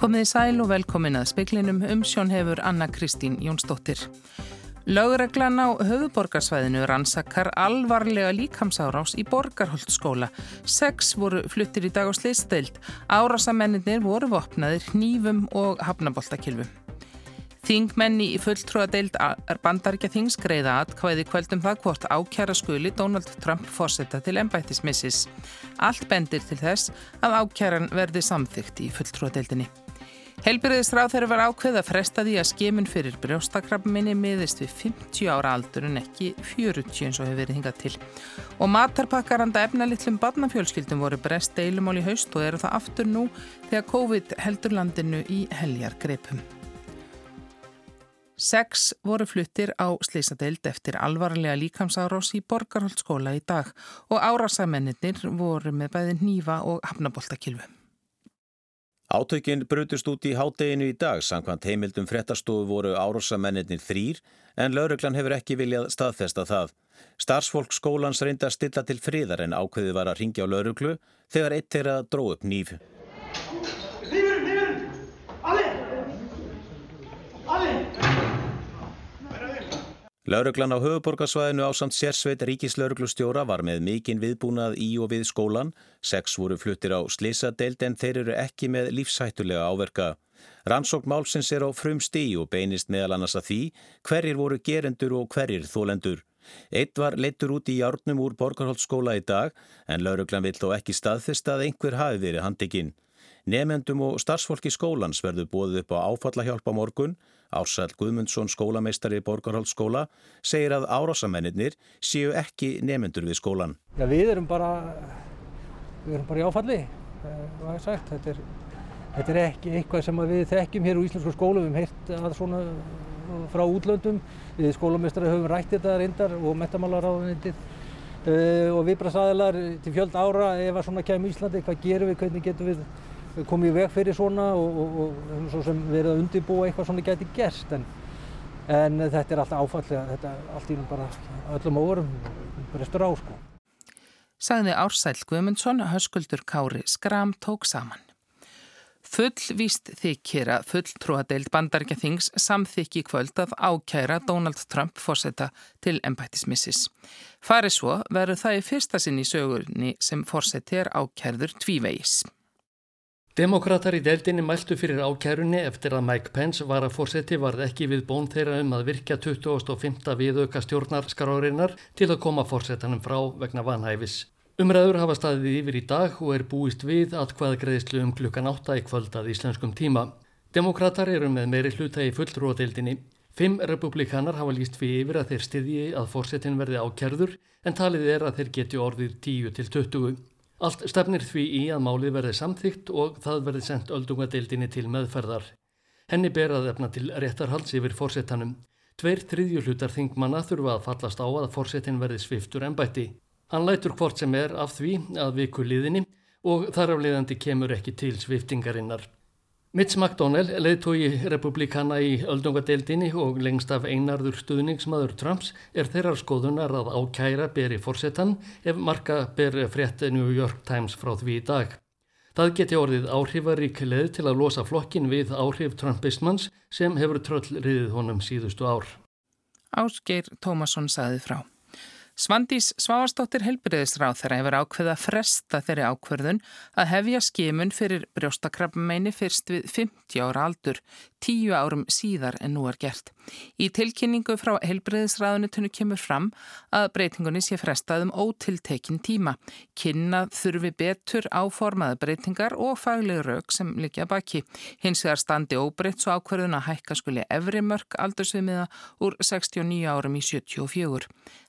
Komið í sæl og velkomin að speiklinum um sjón hefur Anna Kristín Jónsdóttir. Lögreglan á höfuborgarsvæðinu rannsakar alvarlega líkamsárás í Borgarholtskóla. Seks voru fluttir í dag á sliðstöld. Árásamennir voru vopnaðir hnífum og hafnaboltakilfum. Þingmenni í fulltrúa deild bandaríkja þings greiða atkvæði kvöldum það hvort ákjara skuli Donald Trump fórsetta til ennbættismissis. Allt bendir til þess að ákjaran verði samþygt í fulltrúa deildinni. Helbyrðisráð þeirra var ákveð að fresta því að skemun fyrir brjóstakrabminni miðist við 50 ára aldur en ekki 40 eins og hefur verið hingað til. Og matarpakkaranda efnalittlum barnafjölskyldum voru brest deilumál í haust og eru það aftur nú þegar COVID heldur landinu í heljar greipum. Seks voru fluttir á slísadeild eftir alvarlega líkamsárás í Borgarholtskóla í dag og árásamennir voru með bæði nýfa og hafnaboltakilfu. Átökinn brutust út í hádeginu í dag, samkvæmt heimildum frettastofu voru árásamennir þrýr en lauruglan hefur ekki viljað staðfesta það. Starsfólk skólans reynda að stilla til friðar en ákveði var að ringja á lauruglu þegar eitt er að dró upp nýf. Lauruglan á höfuborgarsvæðinu á samt sérsveit ríkislauruglustjóra var með mikinn viðbúnað í og við skólan. Seks voru fluttir á slisadeild en þeir eru ekki með lífshættulega áverka. Rannsókn málsins er á frum stí og beinist meðal annars að því hverjir voru gerendur og hverjir þólendur. Eitt var leittur út í járnum úr Borgarholtskóla í dag en lauruglan vill þó ekki staðfesta að einhver hafi verið handekinn. Nefendum og starfsfólki skólans verður bóðið upp á áfallahjálp á morgun. Ársæl Guðmundsson skólameistari í Borgarholtskóla segir að árásamennir séu ekki nefendur við skólan. Já, við erum bara, við erum bara í áfalli, það er sagt. Þetta er, þetta er ekki eitthvað sem við þekkjum hér úr íslensku skólu. Við hefum heyrt að svona frá útlöndum. Við skólameistari höfum rætt þetta reyndar og metamálaráðunitið. Uh, og við bara saðilar til fjöld ára ef að svona kemur Íslandi, hvað gerum við, hvernig getum við komið í veg fyrir svona og, og, og svo sem verið að undirbúa eitthvað svona geti gerst en, en þetta er alltaf áfallega, þetta er allt í bara öllum óverum, brestur á sko. Sagði Ársæl Guðmundsson að höskuldur Kári Skram tók saman. Fullvíst þykir að fulltrúadeild bandarga þings samþykki kvöld að ákæra Donald Trump fórseta til embættismissis. Farið svo verður það í fyrsta sinn í sögurni sem fórseti er ákærður tvívegis. Demokrater í deildinni mæltu fyrir ákærunni eftir að Mike Pence var að fórseti varð ekki við bón þeirra um að virkja 2005. viðauka stjórnarskarárinnar til að koma fórsetanum frá vegna vanhæfis. Umræður hafa staðið yfir í dag og er búist við að hvaða greiðslu um klukkan 8 í kvöldað íslenskum tíma. Demokrater eru með meiri hluta í fullrúadeildinni. Fimm republikanar hafa líst fyrir yfir að þeir styðji að fórsetin verði ákærður en talið er að þeir geti orðið 10 til 20. Allt stefnir því í að málið verði samþygt og það verði sendt öldungadeildinni til meðferðar. Henni ber að efna til réttarhalds yfir fórsetanum. Tveir þriðju hlutar þingmanna þurfa að fallast á að fórsetin verði sviftur ennbætti. Hann lætur hvort sem er af því að viku liðinni og þar af liðandi kemur ekki til sviftingarinnar. Mitch McDonnell, leiðtói republikana í öldungadeildinni og lengst af einarður stuðningsmaður Trumps er þeirrar skoðunar að ákæra beri fórsetan ef marka ber frétt New York Times frá því í dag. Það geti orðið áhrifarík leið til að losa flokkin við áhrif Trumpismans sem hefur tröllriðið honum síðustu ár. Ásgeir Tómasson saði frá. Svandís Sváarstóttir helbriðisráð þeirra hefur ákveða fresta þeirri ákverðun að hefja skimun fyrir brjóstakrabmeini fyrst við 50 ára aldur, 10 árum síðar en nú er gert. Í tilkynningu frá helbriðisráðunitunni kemur fram að breytingunni sé frestað um ótiltekin tíma. Kynnað þurfi betur áformaða breytingar og fagleg rauk sem likja baki. Hins vegar standi óbreytt svo ákverðun að hækka skuli efri mörg aldursviðmiða úr 69 árum í 74.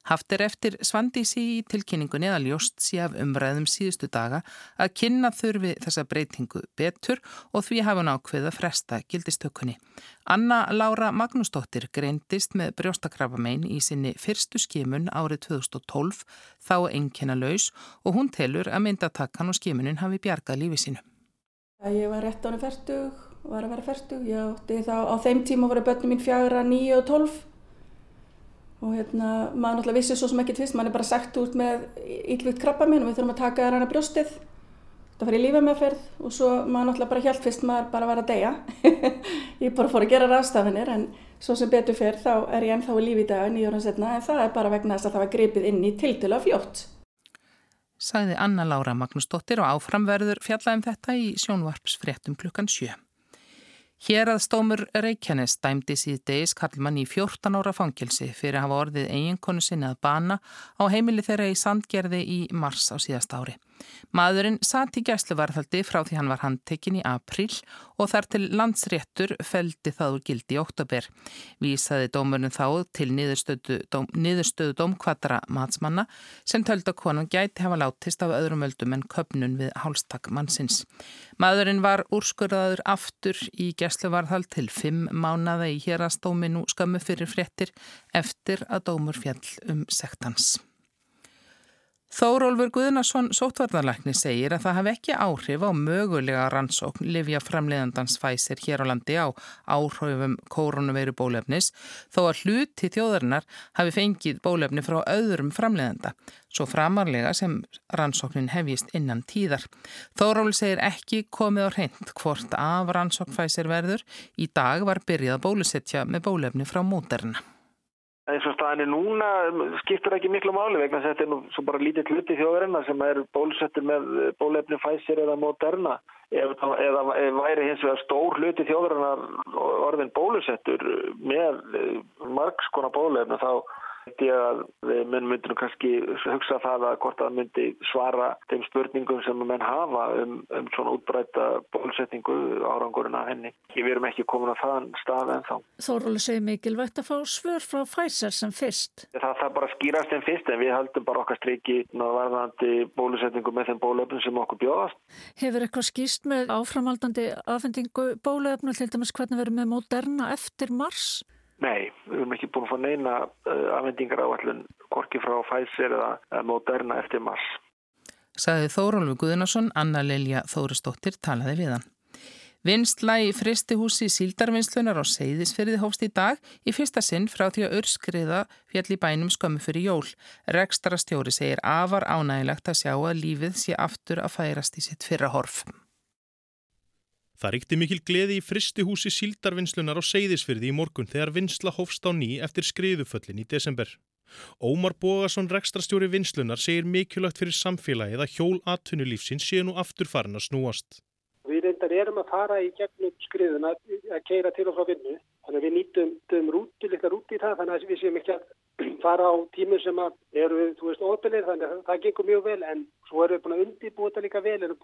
Haft er eftir svandísi í tilkynningunni að ljóst sé af umræðum síðustu daga að kynna þurfi þessa breytingu betur og því hafa hún ákveð að fresta gildistökunni. Anna Laura Magnúsdóttir greindist með brjóstakrafamein í sinni fyrstu skimun árið 2012 þá enginna laus og hún telur að myndatakkan og skimunin hafi bjargað lífi sínu. Ég var rétt ánum færtug, var að vera færtug. Ég átti þá á þeim tíma voru börnum mín fjagra, nýju og tólf og hérna, maður náttúrulega vissi svo sem ekkert fyrst, maður er bara sagt út með yllvitt krabba minn og við þurfum að taka þér hana brjóstið Það fyrir lífa meðferð og svo maður náttúrulega bara hjælt fyrst maður bara var að deyja. ég bara fór að gera ráðstafinir en svo sem betur fyrr þá er ég ennþá í lífi í dag nýjóran setna en það er bara vegna þess að það var gripið inn í tiltölu af fljótt. Sagði Anna Lára Magnúsdóttir og áframverður fjallaðum þetta í sjónvarpsfréttum klukkan sjö. Hér að stómur Reykjanes dæmdi síðdeis Karlmann í 14 ára fangilsi fyrir að hafa orðið eiginkonu sinni að bana á heimili þeirra í Sandgerði í mars á síðast ári. Maðurinn satt í gæsluvarðhaldi frá því hann var handtekinn í april og þar til landsréttur feldi það úr gildi í oktober. Vísaði dómurinn þá til niðurstöðu, dóm, niðurstöðu dómkvatara matsmanna sem tölda konan gæti hafa látist af öðrum öldum en köpnun við hálstak mannsins. Maðurinn var úrskurðaður aftur í gæsluvarðhald til fimm mánada í hérastóminu skömmu fyrir fréttir eftir að dómur fjall um sektans. Þórólfur Guðnarsson sótvarðarlækni segir að það hafi ekki áhrif á mögulega rannsókn livja framleiðandans fæsir hér á landi á áhrifum koronaveiru bólefnis þó að hluti þjóðarinnar hafi fengið bólefni frá öðrum framleiðanda, svo framarlega sem rannsóknin hefjist innan tíðar. Þórólfur segir ekki komið á reynd hvort af rannsókn fæsir verður, í dag var byrjað að bólusetja með bólefni frá móterna eins og staðinni núna skiptur ekki miklu máli vegna þetta er nú svo bara lítið hluti þjóðarinnar sem er bólusettur með bólefni Pfizer eða Moderna. Eða, eða væri hins vegar stór hluti þjóðarinnar orðin bólusettur með margskona bólefni þá Ég að við menn myndum kannski hugsa það að hvort það myndi svara þeim spurningum sem menn hafa um, um svona útbræta bólsetningu árangurinn af henni. Við erum ekki komin á þann stað en þá. Þóróli segir mikilvægt að fá svör frá Pfizer sem fyrst. Það þarf bara að skýrast en fyrst en við haldum bara okkar striki varðandi bólusetningu með þeim bólöfnum sem okkur bjóðast. Hefur eitthvað skýst með áframaldandi afhendingu bólöfnu til dæmis hvernig verður með Moderna eftir mars? Nei, við erum ekki búin að fá neina uh, afhendingar á allun korki frá Pfizer eða Moderna eftir mars. Saði Þórólfi Guðnarsson, Anna Lilja Þóristóttir talaði við hann. Vinstla í fristihúsi síldarvinnslunar á Seyðisfyrði hófst í dag í fyrsta sinn frá því að örskriða fjall í bænum skömmu fyrir jól. Rekstra stjóri segir afar ánægilegt að sjá að lífið sé aftur að færast í sitt fyrra horf. Það ríkti mikil gleði í fristihúsi síldarvinnslunar á Seyðisfyrði í morgun þegar vinsla hófst á ný eftir skriðuföllin í desember. Ómar Bógason, rekstrastjóri vinslunar, segir mikilvægt fyrir samfélagið að hjól atvinnulífsins sé nú aftur farin að snúast. Við reyndar erum að fara í gegnum skriðuna að keira til og frá vinnu. Þannig að við nýtum rúti, líka rúti í það, þannig að við séum ekki að fara á tímur sem eru, þú veist, óbelið, þannig að það gengur mjög vel, en svo erum við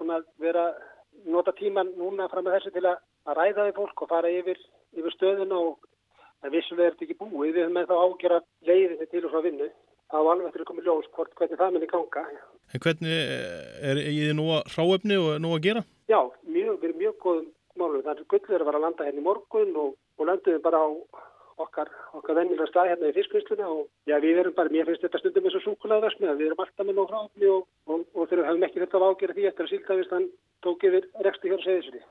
búin að að nota tíman núna fram með þessu til að, að ræða við fólk og fara yfir, yfir stöðun og það vissulega er þetta ekki búið. Við höfum með þá ágjör að leiði þetta til og frá vinnu. Var alveg eftir að koma ljós hvort hvernig það minni ganga. En hvernig er ég nú að ráöfni og nú að gera? Já, mjög, við erum mjög góðum málum. Það er gullur að vera að landa hérna í morgun og, og landuðum bara á okkar, okkar vennilega stað hérna í fiskvinnsluna og já, við erum bara, mér finnst þetta stundum eins og súkulæðarsmið, við erum alltaf með nóg ráöfni og, og, og við hefum ekki þetta ágjör því eftir að síldavistan tók yfir rekstu hér segðisri.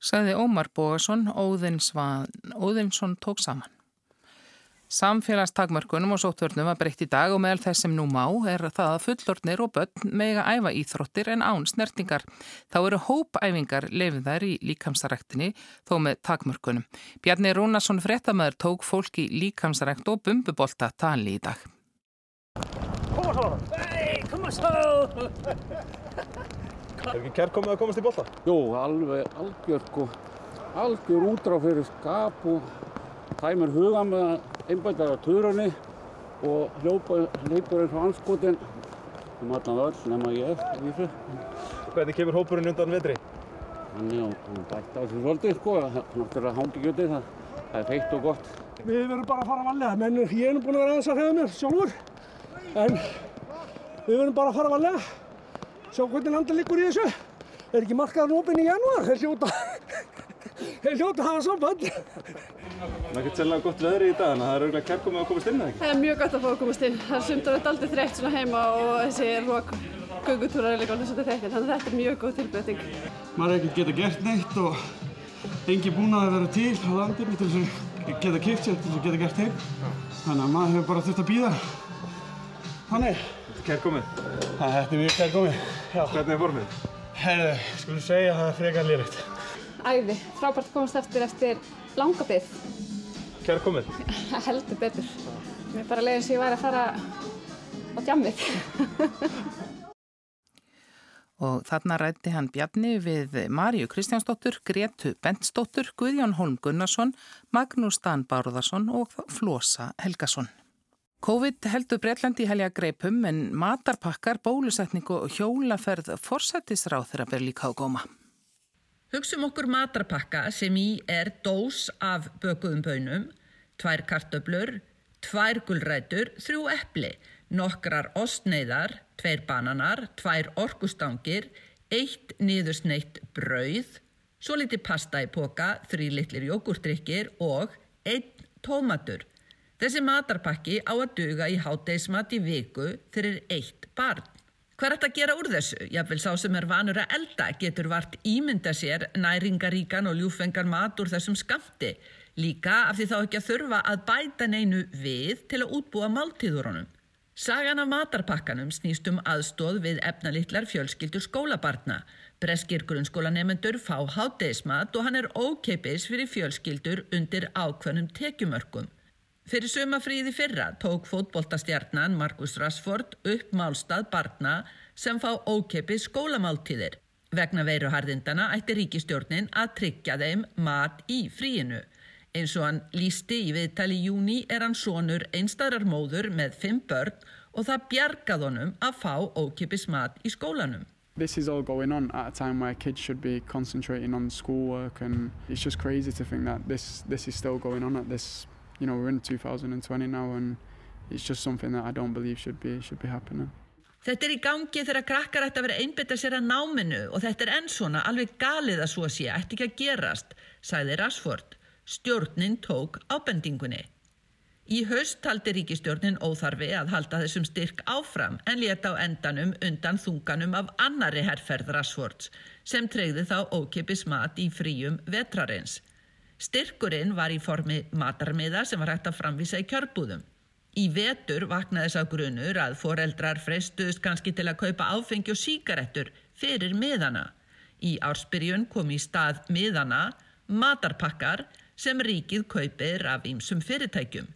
Saði Ómar Bógason, Óðinsson tók saman. Samfélagstakmörkunum og sótvörnum var breytt í dag og meðal þess sem nú má er það að fullornir og börn mega æfa íþróttir en án snertingar. Þá eru hópæfingar lefiðar í líkamsaræktinni þó með takmörkunum. Bjarni Rúnarsson frettamöður tók fólk í líkamsarækt og bumbubolta tali í dag. Koma svo! Hei, koma svo! Er ekki kærkomið að komast í bolla? Jú, alveg algjör sko, algjör útráð fyrir skap og tæmur huga með að einbæta á törunni og hljópa, hleypur eins og anskotin um allan öll nema ég í þessu. Hvernig kemur hópurinn undan vetri? Þannig að hann bætti á þessu svolítið sko, náttúrulega hangi gjöti það, það er feitt og gott. Við verðum bara að fara varlega, menn ég er nú búinn að vera aðeins að hreða mér sjálfur en við verðum bara að fara varlega sjá hvernig landa liggur í þessu. Er ekki markaðan opinn í janúar? Þeir hljóta, þeir hljóta hafa samband. Það er ekkert sérlega gott veðri í dag, en það er auðvitað kærkomið að komast inn eða ekki? Það er mjög gott að fá að komast inn. Það er sumt að vera aldrei þreytt svona heima og þessi rók gungutúrar er líka alveg svolítið þreyttir. Þannig að þetta er mjög góð tilbreyting. Maður er ekki geta gert neitt og engi búin að vera til á landinu til þess að geta kipt sér, til þess að geta gert heim. Þannig að maður hefur bara þurft að býða. Þannig. Kærkomið? Þetta er mjög kærkomið. Hvernig er formið? Herðu, skulum segja að það er frekar liðlegt. Æði, frábært að komast eftir eftir langa byggð. Kjær komið. Heldur betur. Mér bara leiðis ég væri að fara á djammið. Og þarna rætti hann Bjarni við Marju Kristjánsdóttur, Gretu Bentsdóttur, Guðjón Holm Gunnarsson, Magnús Dan Bárðarsson og Flosa Helgason. COVID heldur Breitlandi í helja greipum en matarpakkar, bólusetning og hjólaferð forsættisráð þeirra ber líka á góma. Hugsum okkur matarpakka sem í er dós af bökuðum bönum, tvær kartöblur, tvær gulrætur, þrjú eppli, nokkrar ostneiðar, tveir bananar, tvær orkustangir, eitt niðursneitt brauð, svo liti pasta í poka, þrý litlir jógurtrykkir og einn tómatur. Þessi matarpakki á að duga í hátdeismat í viku fyrir eitt barn. Hvað er þetta að gera úr þessu? Jáfnveil sá sem er vanur að elda getur vart ímynda sér næringaríkan og ljúfengan mat úr þessum skamti. Líka af því þá ekki að þurfa að bæta neinu við til að útbúa máltíðurunum. Sagan af matarpakkanum snýst um aðstóð við efnalittlar fjölskyldur skólabarna. Breskir grunnskólanemendur fá hátdeismat og hann er ókeipis fyrir fjölskyldur undir ákveðnum tekjumörkum. Fyrir sumafríði fyrra tók fótboltastjarnan Markus Rassford upp málstað barna sem fá ókeipis skólamáltíðir. Vegna veiruharðindana ætti ríkistjórnin að tryggja þeim mat í fríinu. Eins og hann lísti í viðtali júni er hann sonur einstæðrar móður með fimm börn og það bjargað honum að fá ókipis mat í skólanum. This is all going on at a time where kids should be concentrating on schoolwork and it's just crazy to think that this, this is still going on at this, you know, we're in 2020 now and it's just something that I don't believe should be, should be happening. Þetta er í gangi þegar krakkar ætti að vera einbytta sér að náminu og þetta er enn svona alveg galið að svo sé, ætti ekki að gerast, sagði Rashford. Stjórnin tók ábendingunni. Í haust taldi ríkistjórnin óþarfi að halda þessum styrk áfram en leta á endanum undan þunganum af annari herrferð Rashfords sem treyði þá ókipis mat í fríum vetrarins. Styrkurinn var í formi matarmiða sem var hægt að framvisa í kjörbúðum. Í vetur vaknaði að grunur að foreldrar freistuðst kannski til að kaupa áfengi og síkarettur fyrir miðana. Í ársbyrjun kom í stað miðana matarpakkar sem ríkið kaupir af ýmsum fyrirtækjum.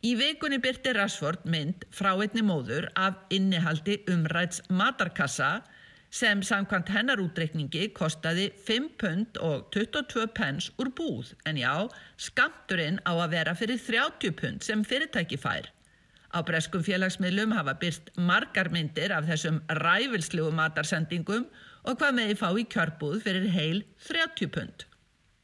Í vikunni byrti Rashford mynd frá einni móður af innihaldi umræts matarkassa sem samkvæmt hennar útreikningi kostaði 5 pund og 22 pence úr búð en já, skamturinn á að vera fyrir 30 pund sem fyrirtæki fær. Á breskum félagsmiðlum hafa byrst margar myndir af þessum ræfilslegu matarsendingum og hvað meði fá í kjörbúð fyrir heil 30 pund.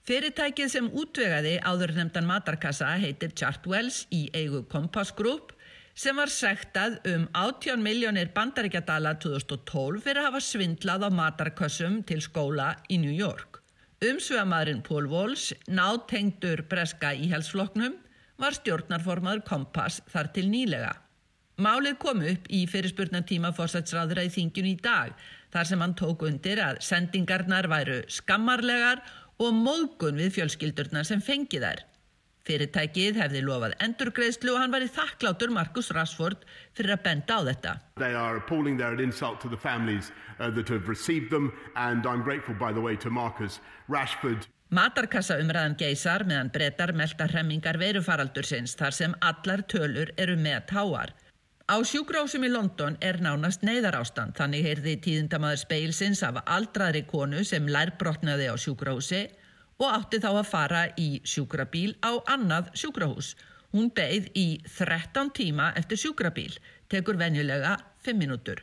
Fyrirtækið sem útvegaði áður nefndan matarkassa heitir Chartwells í eigu Compass Group sem var sektað um 18 miljónir bandaríkjadala 2012 fyrir að hafa svindlað á matarkassum til skóla í New York. Umsvegamadurinn Paul Walsh, nátengdur breska íhelsfloknum, var stjórnarformaður Compass þar til nýlega. Málið kom upp í fyrirspurnatíma fórsætsráðra í þingjun í dag þar sem hann tók undir að sendingarnar væru skammarlegar og móðgun við fjölskyldurna sem fengi þær. Fyrirtækið hefði lofað endurgreðslu og hann var í þakklátur Markus Rashford fyrir að benda á þetta. They are appalling, they're an insult to the families uh, that have received them and I'm grateful by the way to Marcus Rashford. Matarkassa umræðan geysar meðan brettar melda hremmingar veirufaraldur sinns þar sem allar tölur eru með táar. Á sjúkrásum í London er nánast neyðar ástand þannig heyrði tíðindamaður speilsins af aldraðri konu sem lærbrotnaði á sjúkrási og átti þá að fara í sjúkrabíl á annað sjúkrahús. Hún beigð í 13 tíma eftir sjúkrabíl, tekur venjulega 5 minútur.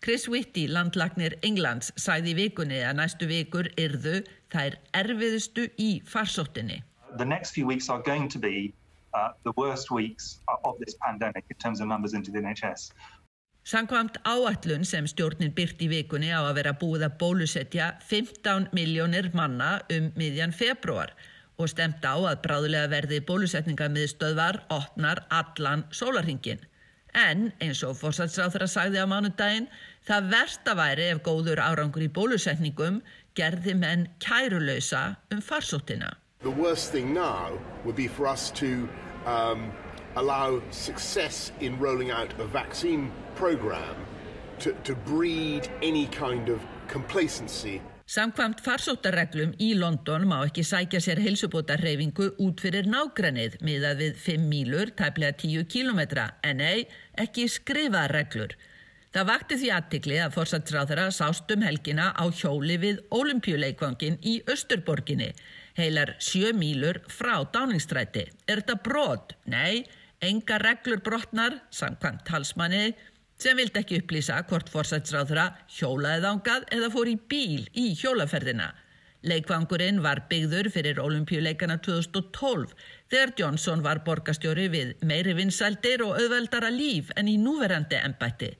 Chris Whitty, landlagnir Englands, sæði í vikunni að næstu vikur yrðu þær erfiðustu í farsóttinni. The next few weeks are going to be uh, the worst weeks of this pandemic in terms of numbers into the NHS. Sankvamt áallun sem stjórnin byrt í vikunni á að vera búið að bólusetja 15 miljónir manna um miðjan februar og stemt á að bráðulega verði bólusetningamiðstöðvar opnar allan sólarhingin. En eins og fórsatsráþara sagði á mánudaginn, það versta væri ef góður árangur í bólusetningum gerði menn kærulöysa um farsóttina. The worst thing now would be for us to um, allow success in rolling out a vaccine program to, to breed any kind of complacency. Samkvamt farsóttarreglum í London má ekki sækja sér heilsubótarreyfingu út fyrir nágrannið miðað við 5 mílur, tæplega 10 kílometra, en ei, ekki skrifa reglur. Það vakti því aðtikli að fórsatsráðara sást um helgina á hjóli við olimpíuleikvangin í Östurborginni, heilar 7 mílur frá dáningstræti. Er þetta brot? Nei, enga reglur brotnar, samkvæmt talsmanni, sem vildi ekki upplýsa hvort fórsatsráðra hjólaði þángað eða fór í bíl í hjólaferðina. Leikvangurinn var byggður fyrir olimpíuleikana 2012 þegar Johnson var borgastjóri við meiri vinsældir og auðveldara líf en í núverandi ennbætti.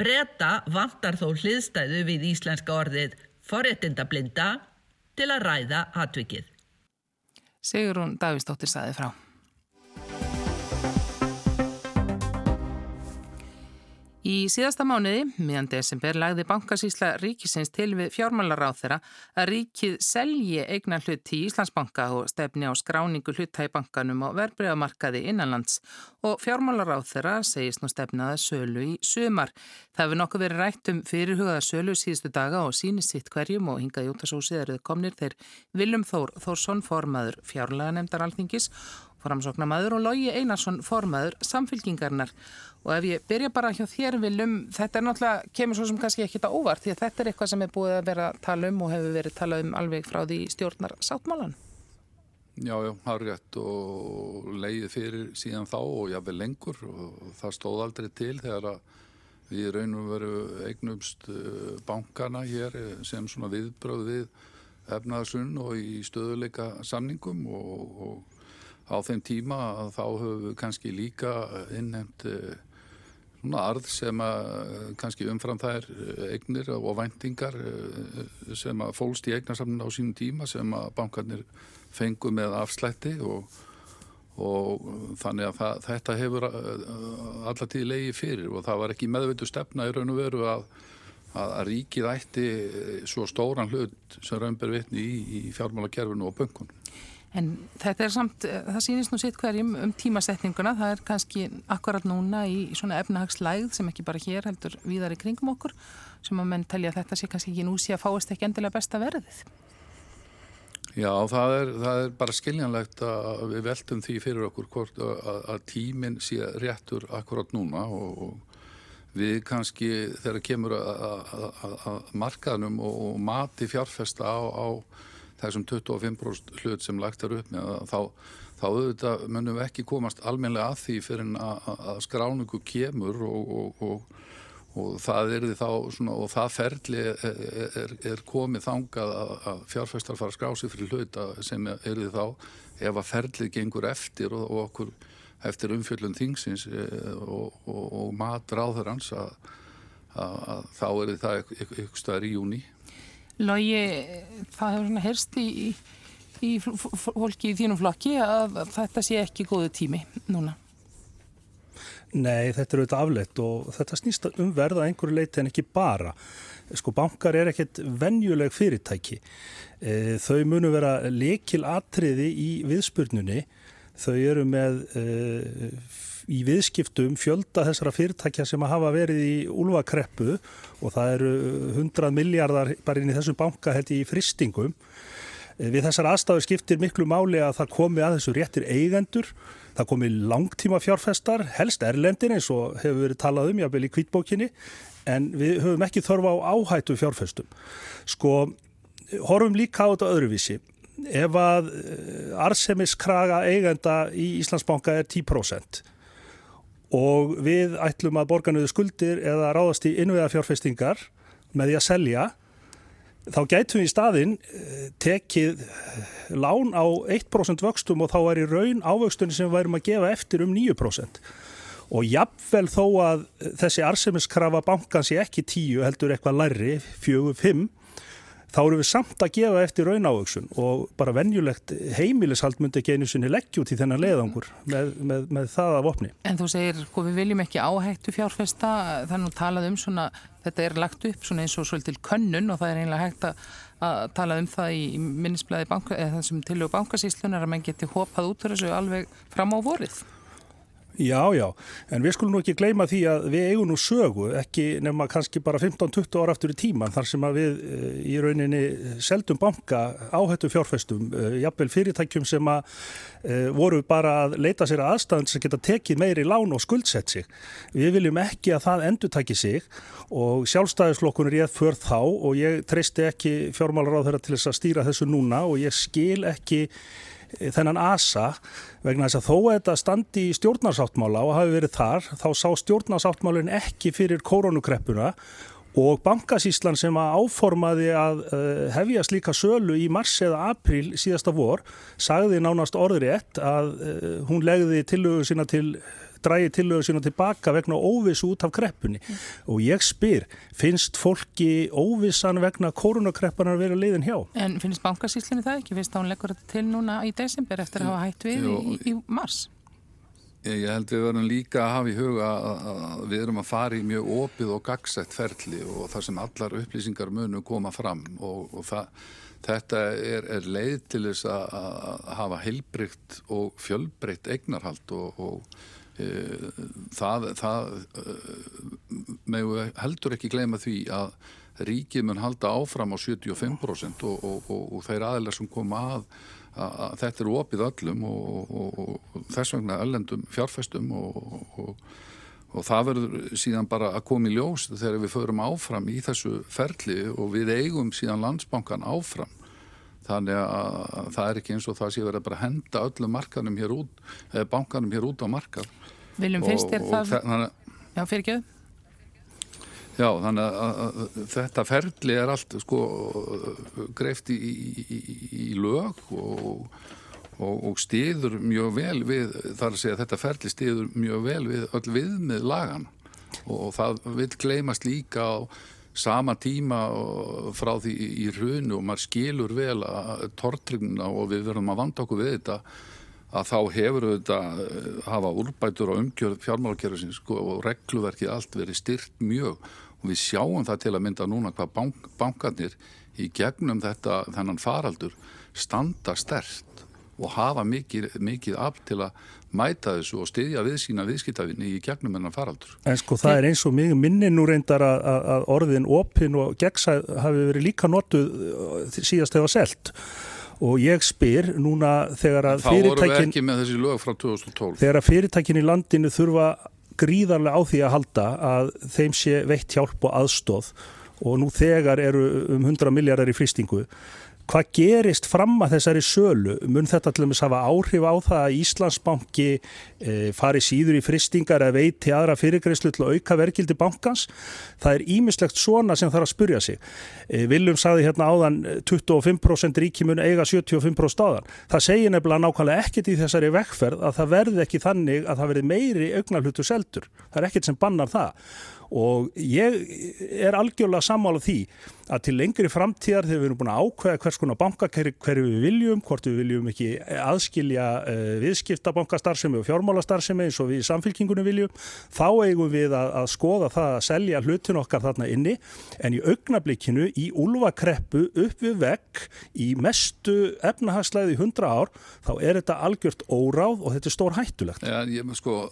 Breta vantar þó hliðstæðu við íslenska orðið forréttindablinda til að ræða atvikið. Sigrun Davísdóttir saði frá. Í síðasta mánuði, miðan desember, lagði bankasísla ríkisins til við fjármálaráð þeirra að ríkið selji eigna hluti í Íslandsbanka og stefni á skráningu hluta í bankanum og verbreyðamarkaði innanlands og fjármálaráð þeirra segist nú stefnaða sölu í sömar. Það hefur nokkuð verið rætt um fyrirhugaða sölu síðustu daga og síni sitt hverjum og að svo síðaruð komnir þeir Viljum Þór Þórsson formaður fjárlega nefndar alþingis framsóknamaður og Lógi Einarsson formaður samfylkingarnar og ef ég byrja bara hjá þér viljum, þetta er náttúrulega, kemur svo sem kannski ekki þetta óvart því að þetta er eitthvað sem er búið að vera að tala um og hefur verið talað um alveg frá því stjórnar sáttmálan. Já, já, það er rétt og leiðið fyrir síðan þá og jáfnveg lengur og það stóð aldrei til þegar að við raunum veru eignumst uh, bankana hér sem svona viðbröð við efnaðarsunn og í stöðuleika samningum og, og á þeim tíma að þá höfum við kannski líka innhend eh, svona arð sem að eh, kannski umfram þær eh, eignir og væntingar sem að fólst í eignarsamlinu á sínum tíma sem að bankarnir fengu með afslætti og, og þannig að það, þetta hefur allar tíð leiði fyrir og það var ekki meðveitu stefna í raun og veru að, að, ríkið ætti svo stóran hlut sem raunber vitni í, í fjármálakerfinu og böngunum. En þetta er samt, eh, það sýnist nú sitt hverjum um tímasetninguna, það er kannski akkurat núna í svona efnahagslæð sem ekki bara hér heldur víðar í kringum okkur sem að menn telja að þetta sé kannski ekki nú sé að fáist ekki endilega besta verðið. Já, það er, það er bara skiljanlegt að við veltum því fyrir okkur hvort að, að tíminn sé réttur akkurat núna og, og við kannski þegar kemur að markaðnum og, og mati fjárfesta á, á þessum 25% hlut sem lagt er upp með þá, þá auðvitað munum við ekki komast almenlega að því fyrir að, skráningu kemur og, og, og, og það er því þá svona, og það ferli er, er, er komið þangað að, fjárfæstar fara að skrá sig fyrir hluta sem er því þá ef að ferlið gengur eftir og okkur eftir umfjöldun þingsins e, og mat ráður hans að þá er því það ykkur staðar í júni Lógi, það hefur svona herst í, í fólki í þínum flokki að þetta sé ekki góðu tími núna. Nei, þetta er auðvitað afleitt og þetta snýst um verða einhverju leiti en ekki bara. Sko, bankar er ekkert venjuleg fyrirtæki. E, þau munu vera lekil atriði í viðspurnunni. Þau eru með e, í viðskiptum fjölda þessara fyrirtækja sem að hafa verið í úlvakreppu og það eru 100 miljardar bara inn í þessum banka held í fristingum. Eh, við þessar aðstáðu skiptir miklu máli að það komi að þessu réttir eigendur, það komi langtíma fjárfestar, helst erlendir eins og hefur verið talað um jáfnvel í kvítbókinni, en við höfum ekki þörfa á áhættu fjárfestum. Sko, horfum líka á þetta öðruvísi. Ef að eh, arsemiskraga eigenda í Íslandsbanka er 10%, og við ætlum að borga niður skuldir eða ráðast í innviðafjárfestingar með því að selja. Þá gætum við í staðin eh, tekið lán á 1% vöxtum og þá er í raun ávöxtunni sem við værum að gefa eftir um 9% og jafnvel þó að þessi arsemiskrafa bankans er ekki 10 heldur eitthvað læri, 4-5 þá eru við samt að gefa eftir raunávöksun og bara venjulegt heimilishald myndi ekki einu sinni leggja út í þennan leiðangur með, með, með það af opni. En þú segir, sko við viljum ekki áhættu fjárfesta, þannig að talað um svona, þetta er lagt upp svona eins og svolítil könnun og það er einlega hægt að, að tala um það í minnisblæði þessum tilögu bankasíslunar að mann geti hopað út þessu alveg fram á vorið. Já, já, en við skulum nú ekki gleyma því að við eigum nú sögu, ekki nema kannski bara 15-20 ára aftur í tíman þar sem að við eh, í rauninni seldum banka áhættu fjárfestum, eh, jafnvel fyrirtækjum sem að e, voru bara að leita sér að aðstæðan sem geta tekið meiri lán og skuldsett sig. Við viljum ekki að það endur taki sig og sjálfstæðisflokkunur ég för þá og ég treysti ekki fjármálar á þeirra til þess að stýra þessu núna og ég skil ekki þennan asa vegna þess að þó að þetta standi í stjórnarsáttmála og hafi verið þar þá sá stjórnarsáttmálinn ekki fyrir koronukreppuna og bankasíslan sem að áformaði að uh, hefja slíka sölu í mars eða april síðasta vor sagði nánast orðrétt að uh, hún legði tilögu sína til drægi tilögur sína tilbaka vegna óviss út af kreppunni mm. og ég spyr, finnst fólki óvissan vegna koronakreppunar að vera leiðin hjá? En finnst bankasýslinni það ekki? Finnst hún leggur þetta til núna í desember eftir að hafa hægt við Jó, í, í mars? Ég held við verðum líka að hafa í huga að við erum að fara í mjög opið og gagsett ferli og það sem allar upplýsingar munu koma fram og, og það, þetta er, er leið til þess að hafa heilbrygt og fjölbreytt eignarhald og, og það, það eh, meðu heldur ekki gleyma því að ríkið mun halda áfram á 75% og, og, og, og þeir aðeins sem koma að, að, að þetta eru opið öllum og þess vegna öllendum fjárfestum og það verður síðan bara að koma í ljós þegar við förum áfram í þessu ferli og við eigum síðan landsbankan áfram. Þannig að það er ekki eins og það sé verið að bara henda öllum markanum hér út, bankanum hér út á markan Viljum finnst þér það? Þannig, já, fyrir ekki? Já, þannig að þetta ferli er allt sko greift í, í, í lög og, og, og stiður mjög vel við, þar að segja að þetta ferli stiður mjög vel við öll viðmið lagan og það vil gleymast líka á sama tíma frá því í hrunu og maður skilur vel að tortrygnuna og við verðum að vanda okkur við þetta að þá hefur þetta eh, hafa úrbætur og umgjörð fjármálakerfisins sko, og regluverkið allt verið styrt mjög og við sjáum það til að mynda núna hvað bank, bankarnir í gegnum þetta þennan faraldur standa stert og hafa mikið, mikið afl til að mæta þessu og styðja við sína viðskiptafinni í gegnum þennan faraldur. En sko það er eins og mjög minni nú reyndar að, að orðin opin og gegnsæð hafi verið líka notuð síðast þegar selt og ég spyr núna þegar að fyrirtækin þegar að fyrirtækin í landinu þurfa gríðarlega á því að halda að þeim sé veitt hjálp og aðstóð og nú þegar eru um 100 miljardar í fristingu Hvað gerist fram að þessari sölu? Mun þetta til dæmis hafa áhrif á það að Íslandsbanki e, fari síður í fristingar eða veiti aðra fyrirgreyslu til að auka verkildi bankans? Það er ímislegt svona sem þarf að spurja sig. E, Viljum saði hérna áðan 25% ríki mun eiga 75% áðan. Það segir nefnilega nákvæmlega ekkit í þessari vekkferð að það verði ekki þannig að það verði meiri augnarhlutu seldur. Það er ekkit sem bannar það og ég er algjörlega sammála því að til lengri framtíðar þegar við erum búin að ákveða hvers konar bankakæri hverju við viljum, hvort við viljum ekki aðskilja uh, viðskiptabankastarfsemi og fjármálastarfsemi eins og við í samfélkingunum viljum, þá eigum við að, að skoða það að selja hlutin okkar þarna inni en í augnablikinu í úlvakreppu upp við vekk í mestu efnahagslæði 100 ár, þá er þetta algjört óráð og þetta er stór hættulegt. Ja, ég, sko,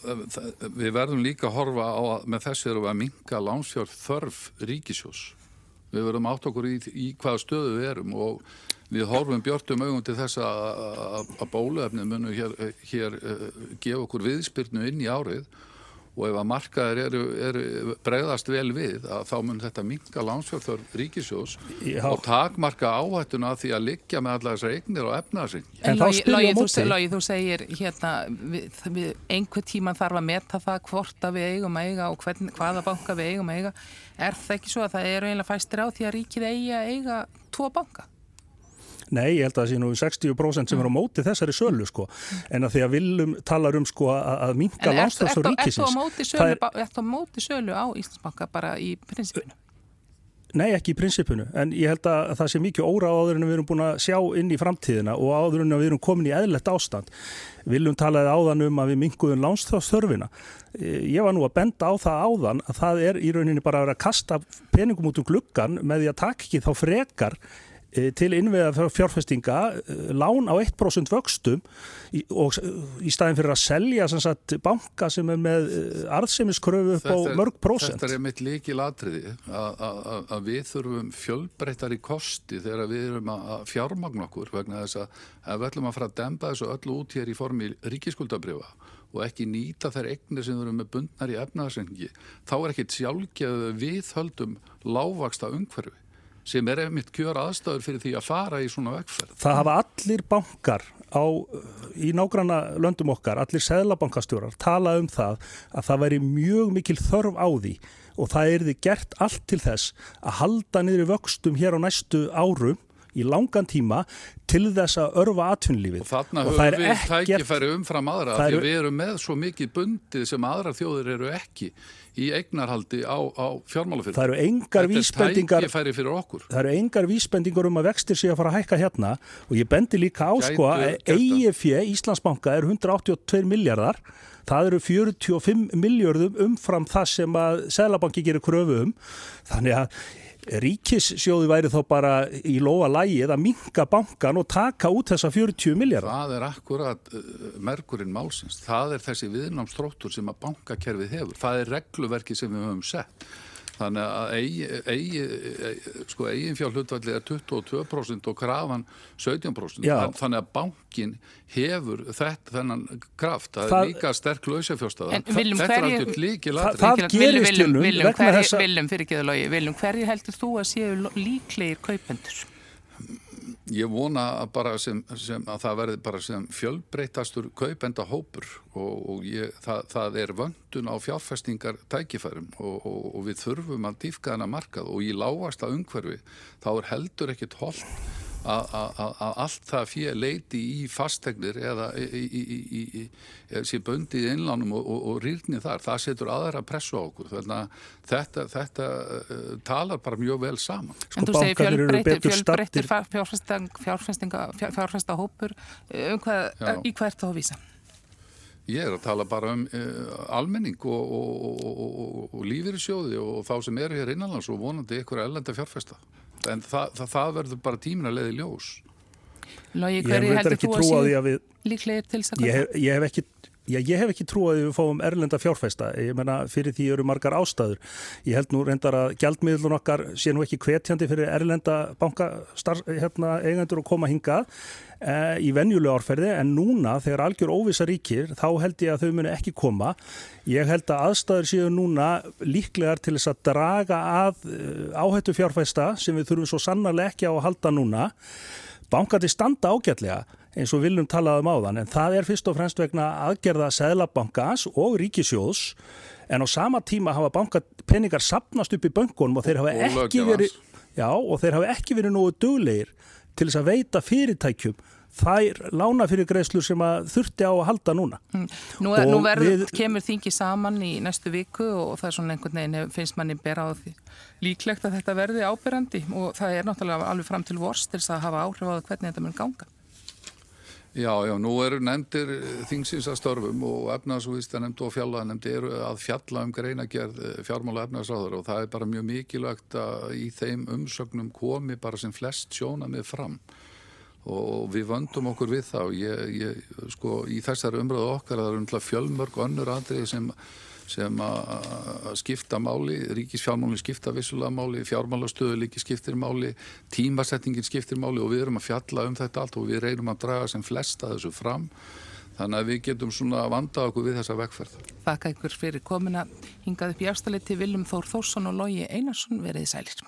við verðum líka að horfa á að með þessu við að minka lánsfjörð þörf ríkisjós Við verðum átt okkur í, í hvaða stöðu við erum og við horfum björnum augum til þess að bóluefnið munum hér, hér uh, gefa okkur viðspyrnu inn í árið og ef að markaðir eru, eru bregðast vel við að þá mun þetta minga lánsfjörður ríkisjós Já. og takmarka áhættuna því að liggja með allar þessar eignir og efnaðsing. En Lógi, þú, þú segir hérna við, við einhver tíma þarf að meta það hvort að við eigum að eiga og hvern, hvaða banka við eigum að eiga. Er það ekki svo að það eru eiginlega fæstir á því að ríkið eigi að eiga tvo banka? Nei, ég held að það sé nú 60% sem er á móti þessari sölu sko, en að því að viljum talar um sko að, minka landstofs og ríkisins. En er þetta á móti sölu á Íslandsbanka bara í prinsipinu? Nei, ekki í prinsipinu, en ég held að það sé mikið óra áður en við erum búin að sjá inn í framtíðina og áður en við erum komin í eðlert ástand. Viljum talaði áðan um að við minguðum lánstofstörfina. Ég var nú að benda á það áðan að það er í rauninni bara að vera að kasta peningum út um gluggan með því að takk ekki þá frekar Eh, til innveða fjárfestinga eh, lán á 1% vöxtum í, og í staðin fyrir að selja sagt, banka sem er með eh, arðsemiskröfu upp á mörg prósent. Þetta er mitt líki latriði að við þurfum fjölbreyttar í kosti þegar við erum að fjármagna okkur vegna þess að ef við ætlum að fara að demba þessu öllu út hér í formi ríkiskuldabrifa og ekki nýta þær eignir sem erum með bundnar í efnaðarsengi þá er ekkit sjálfgeð við höldum lágvaksta umhverfi sem er einmitt kjör aðstöður fyrir því að fara í svona vegferð. Það hafa allir bankar á, í nágranna löndum okkar, allir seglabankastjórar talað um það að það væri mjög mikil þörf á því og það er þið gert allt til þess að halda niður vöxtum hér á næstu árum í langan tíma til þess að örfa atvinnlífið. Og þarna og höfum við tækifæri umfram aðra því er... við erum með svo mikið bundið sem aðra þjóður eru ekki í eignarhaldi á, á fjármálafyrir. Það eru engar vísbendingar það eru engar vísbendingar um að vextir sé að fara að hækka hérna. Og ég bendi líka á sko að EIF Íslandsbanka er 182 miljardar það eru 45 miljardum umfram það sem að Sælabanki gerir kröfu um. Þannig að ríkissjóði væri þá bara í loa lægi eða minga bankan og taka út þessa 40 miljardar. Það er akkurat uh, merkurinn málsins. Það er þessi viðnámsstróttur sem að bankakerfið hefur. Það er regluverki sem við höfum sett. Þannig að eigin eigi, sko, fjár hlutvalli er 22% og krafan 17%. Já. Þannig að bankin hefur þetta, þennan kraft. Það, það er líka sterk lausafjárstaða. Þetta er alltaf líki ladri. Það, það gerist viljum, viljum, hverju, viljum, fyrir ekki það logi, viljum, hverju heldur þú að séu líklegir kaupendur? Ég vona að, sem, sem, að það verði bara sem fjölbreytastur kaupenda hópur og, og ég, það, það er vöndun á fjárfestingar tækifærum og, og, og við þurfum að dýfka þennan markað og í lágasta umhverfi þá er heldur ekkit hold að allt það fyrir leiti í fastegnir eða sé böndið í innlánum og, og, og rýrni þar, það setur aðra pressu á okkur þannig að þetta, þetta uh, talar bara mjög vel saman. En þú segir fjölbreyttir fjárfestinga hópur um hvað, í hvert þá vísa? Ég er að tala bara um uh, almenning og, og lífyrirsjóði og þá sem eru hér innanlands og vonandi ykkur ellenda fjárfesta en það, það, það verður bara tímin að leiði ljós. Lógi, hverju heldur þú að sé líklegir til þess að ég hef, ég hef ekki Já, ég hef ekki trú að við fáum erlenda fjárfæsta, ég menna fyrir því eru margar ástæður. Ég held nú reyndar að gjaldmiðlun okkar sé nú ekki hvetjandi fyrir erlenda bankastar hérna, eigendur að koma hingað e, í venjulega árferði en núna þegar algjör óvisa ríkir þá held ég að þau muni ekki koma. Ég held að aðstæður séu núna líklegar til þess að draga að eh, áhættu fjárfæsta sem við þurfum svo sannarlega ekki á að halda núna. Bankati standa ágætlega eins og viljum talað um áðan en það er fyrst og fremst vegna aðgerða Sæðlabankans og Ríkisjóðs en á sama tíma hafa bankapenningar sapnast upp í böngunum og þeir hafa ekki verið já, og þeir hafa ekki verið nógu döglegir til þess að veita fyrirtækjum þær lána fyrir greiðslur sem að þurfti á að halda núna. Mm. Nú, er, nú verður, við, kemur þingi saman í næstu viku og það er svona einhvern veginn finnst manni bera á því líklegt að þetta verði ábyrrandi og það er náttúrulega alveg fram til vorst til þess að hafa áhrif á hvernig þetta mun ganga. Já, já, nú eru nefndir þingsins að störfum og efnaðsvísta nefnd og fjallaðanemndi eru að fjalla um greinagerð eh, fjármála efnaðsráður og það er bara mjög mikilvægt að í þeim umsögnum komi bara sem flest sjóna með fram og við vöndum okkur við þá. Ég, ég, sko, í þessari umröðu okkar það eru fjölmörg og önnur andrið sem sem að skipta máli, ríkisfjármálinn skipta vissulega máli, fjármálastöðu líki skiptir máli, tímasettingin skiptir máli og við erum að fjalla um þetta allt og við reynum að draga sem flesta þessu fram þannig að við getum svona að vanda okkur við þessa vekkferð. Þakka ykkur fyrir komina hingað upp í afstæðleiti Viljum Þór Þórsson og Lógi Einarsson veriði sælir.